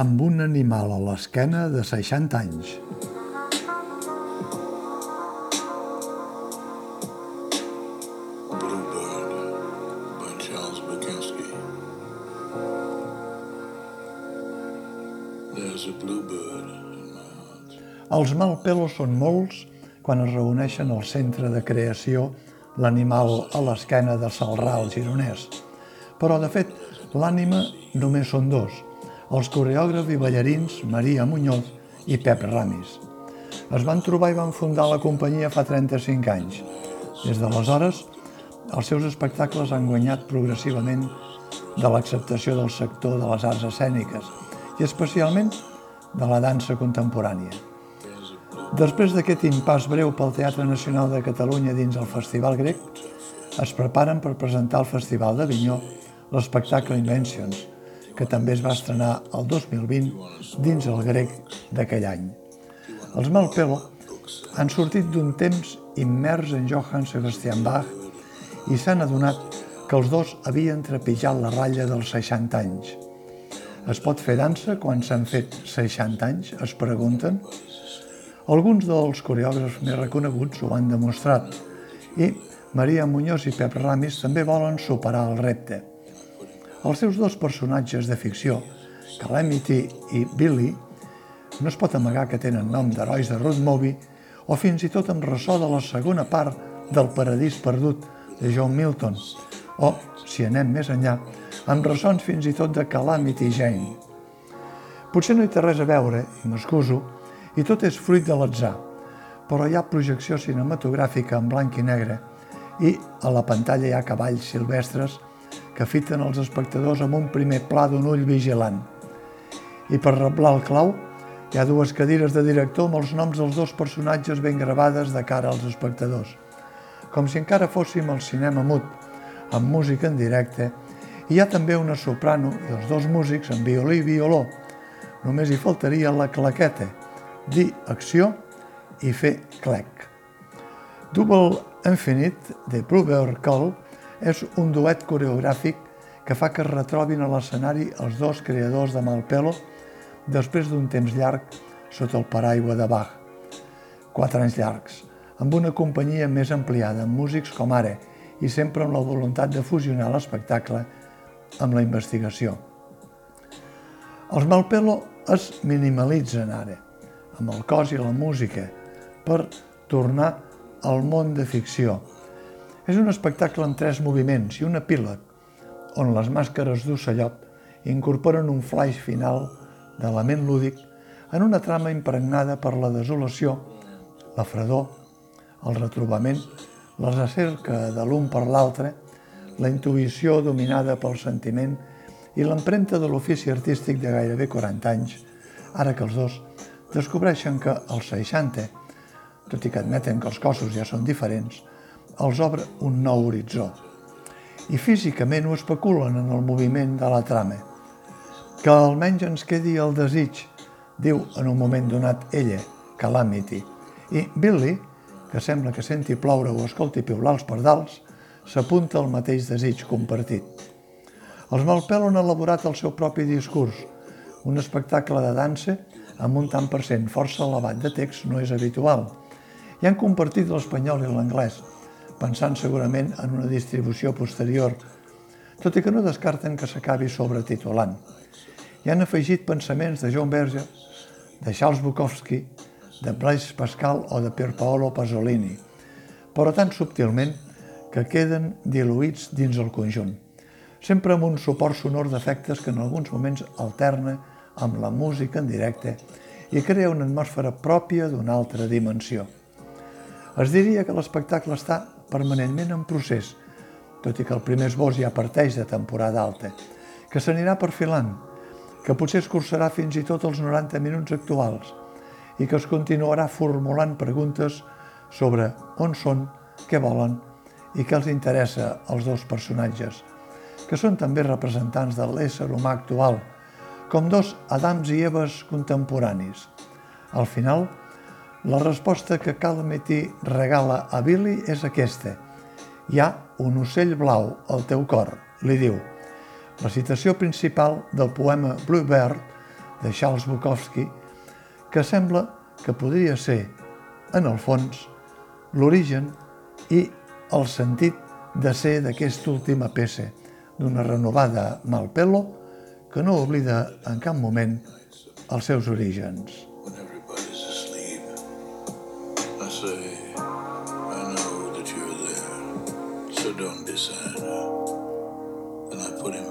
amb un animal a l'esquena de 60 anys. Els malpelos són molts quan es reuneixen al centre de creació l'animal a l'esquena de Salrà, al gironès. Però, de fet, l'ànima només són dos, els coreògrafs i ballarins Maria Muñoz i Pep Ramis. Es van trobar i van fundar la companyia fa 35 anys. Des d'aleshores, els seus espectacles han guanyat progressivament de l'acceptació del sector de les arts escèniques i especialment de la dansa contemporània. Després d'aquest impàs breu pel Teatre Nacional de Catalunya dins el Festival Grec, es preparen per presentar al Festival d'Avinyó l'espectacle Inventions, que també es va estrenar el 2020 dins el Grec d'aquell any. Els Malpelo han sortit d'un temps immers en Johann Sebastian Bach i s'han adonat que els dos havien trepitjat la ratlla dels 60 anys. Es pot fer dansa quan s'han fet 60 anys, es pregunten? Alguns dels coreògrafs més reconeguts ho han demostrat i Maria Muñoz i Pep Ramis també volen superar el repte. Els seus dos personatges de ficció, Calamity i Billy, no es pot amagar que tenen nom d'herois de road movie o fins i tot amb ressò de la segona part del Paradís Perdut de John Milton, o, si anem més enllà, amb ressons fins i tot de Calamity Jane. Potser no hi té res a veure, i m'excuso, i tot és fruit de l'atzar, però hi ha projecció cinematogràfica en blanc i negre i a la pantalla hi ha cavalls silvestres que fiten els espectadors amb un primer pla d'un ull vigilant. I per reblar el clau, hi ha dues cadires de director amb els noms dels dos personatges ben gravades de cara als espectadors, com si encara fóssim al cinema mut, amb música en directe, i hi ha també una soprano i els dos músics amb violí i violó. Només hi faltaria la claqueta, dir acció i fer clec. Double Infinite de Bluebird Call és un duet coreogràfic que fa que es retrobin a l'escenari els dos creadors de Malpelo després d'un temps llarg sota el paraigua de Bach. Quatre anys llargs, amb una companyia més ampliada, amb músics com ara, i sempre amb la voluntat de fusionar l'espectacle amb la investigació. Els Malpelo es minimalitzen ara, amb el cos i la música, per tornar al món de ficció. És un espectacle en tres moviments i un epíleg, on les màscares d'ocellot incorporen un flaix final d'element lúdic en una trama impregnada per la desolació, la fredor, el retrobament, la recerca de l'un per l'altre, la intuïció dominada pel sentiment i l'empremta de l'ofici artístic de gairebé 40 anys, ara que els dos descobreixen que als 60, tot i que admeten que els cossos ja són diferents, els obre un nou horitzó. I físicament ho especulen en el moviment de la trama. Que almenys ens quedi el desig, diu en un moment donat ella, Calamity. I Billy, que sembla que senti ploure o escolti piular els pardals, s'apunta al mateix desig compartit. Els Malpelo han elaborat el seu propi discurs, un espectacle de dansa amb un tant per cent força elevat de text no és habitual, i han compartit l'espanyol i l'anglès, pensant segurament en una distribució posterior, tot i que no descarten que s'acabi sobretitulant. Hi han afegit pensaments de John Berger, de Charles Bukowski, de Blaise Pascal o de Pierpaolo Pasolini, però tan subtilment que queden diluïts dins el conjunt, sempre amb un suport sonor d'efectes que en alguns moments alterna amb la música en directe i crea una atmosfera pròpia d'una altra dimensió. Es diria que l'espectacle està permanentment en procés, tot i que el primer esbós ja parteix de temporada alta, que s'anirà perfilant, que potser es cursarà fins i tot els 90 minuts actuals i que es continuarà formulant preguntes sobre on són, què volen i què els interessa als dos personatges, que són també representants de l'ésser humà actual, com dos Adams i Eves contemporanis. Al final, la resposta que Calamity regala a Billy és aquesta. Hi ha un ocell blau al teu cor, li diu. La citació principal del poema Bluebird de Charles Bukowski, que sembla que podria ser, en el fons, l'origen i el sentit de ser d'aquesta última peça, d'una renovada Malpelo que no oblida en cap moment els seus orígens. so don't be sad. Then I put him